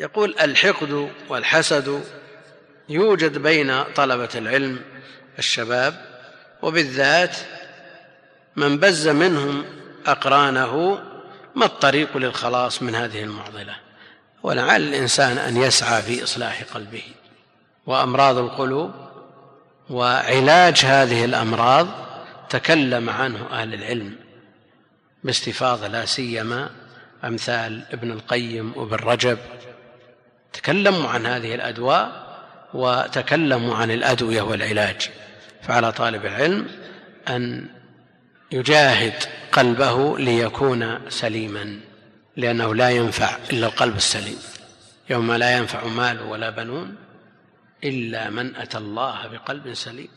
يقول الحقد والحسد يوجد بين طلبة العلم الشباب وبالذات من بز منهم أقرانه ما الطريق للخلاص من هذه المعضلة؟ ولعل الإنسان أن يسعى في إصلاح قلبه. وأمراض القلوب وعلاج هذه الأمراض تكلم عنه أهل العلم باستفاضة لا سيما أمثال ابن القيم وابن رجب تكلموا عن هذه الأدواء وتكلموا عن الأدوية والعلاج فعلى طالب العلم أن يجاهد قلبه ليكون سليما لأنه لا ينفع إلا القلب السليم. يوم لا ينفع مال ولا بنون إلا من أتى الله بقلب سليم.